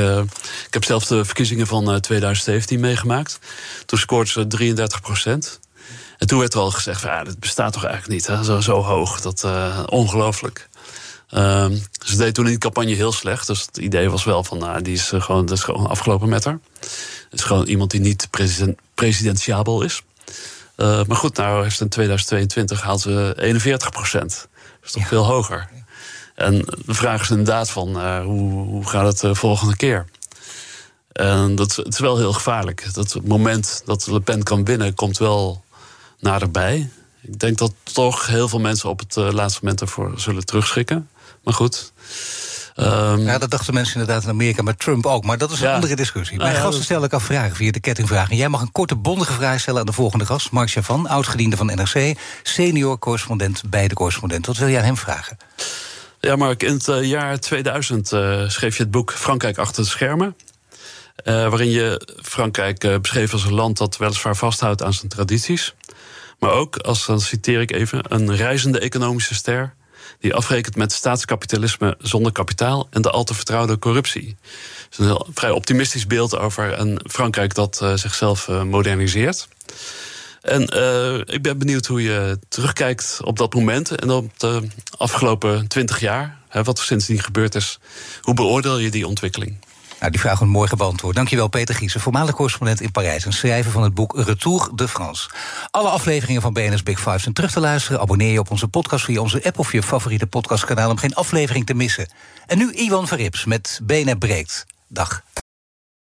ik heb zelf de verkiezingen van 2017 meegemaakt. Toen scoorde ze 33 procent. En toen werd er al gezegd: van, ja, dat bestaat toch eigenlijk niet, hè? Zo, zo hoog. Dat uh, ongelooflijk. Um, ze deed toen in de campagne heel slecht. Dus het idee was wel van, nou, die is, uh, gewoon, dat is gewoon afgelopen met haar. Het is gewoon iemand die niet president, presidentiabel is. Uh, maar goed, nou heeft in 2022 haalt ze 41 procent. Dat is toch veel hoger. En de vraag is inderdaad van, uh, hoe, hoe gaat het de volgende keer? En dat, het is wel heel gevaarlijk. Dat het moment dat Le Pen kan winnen, komt wel naderbij. Ik denk dat toch heel veel mensen op het uh, laatste moment ervoor zullen terugschikken. Maar goed. Um, ja, dat dachten mensen inderdaad in Amerika, maar Trump ook. Maar dat is een ja. andere discussie. Mijn ja, gasten stel ik af vragen via de kettingvragen. Jij mag een korte, bondige vraag stellen aan de volgende gast. Mark Chavan, oud-gediende van NRC, senior correspondent bij de correspondent. Wat wil jij aan hem vragen? Ja, Mark, in het uh, jaar 2000 uh, schreef je het boek Frankrijk achter de schermen. Uh, waarin je Frankrijk beschreef als een land dat weliswaar vasthoudt aan zijn tradities. Maar ook, als, dan citeer ik even, een reizende economische ster die afrekent met staatskapitalisme zonder kapitaal en de al te vertrouwde corruptie. Het is een vrij optimistisch beeld over een Frankrijk dat uh, zichzelf moderniseert. En ik ben benieuwd hoe je terugkijkt op dat moment en op de afgelopen twintig jaar, hè, wat er sindsdien gebeurd is. Hoe beoordeel je die ontwikkeling? Nou, die vraag wordt mooi beantwoord. Dankjewel, Peter Giesen, voormalig correspondent in Parijs... en schrijver van het boek Retour de France. Alle afleveringen van BNS Big Five zijn terug te luisteren. Abonneer je op onze podcast via onze app of je favoriete podcastkanaal... om geen aflevering te missen. En nu Iwan Verrips met BNR Breekt. Dag.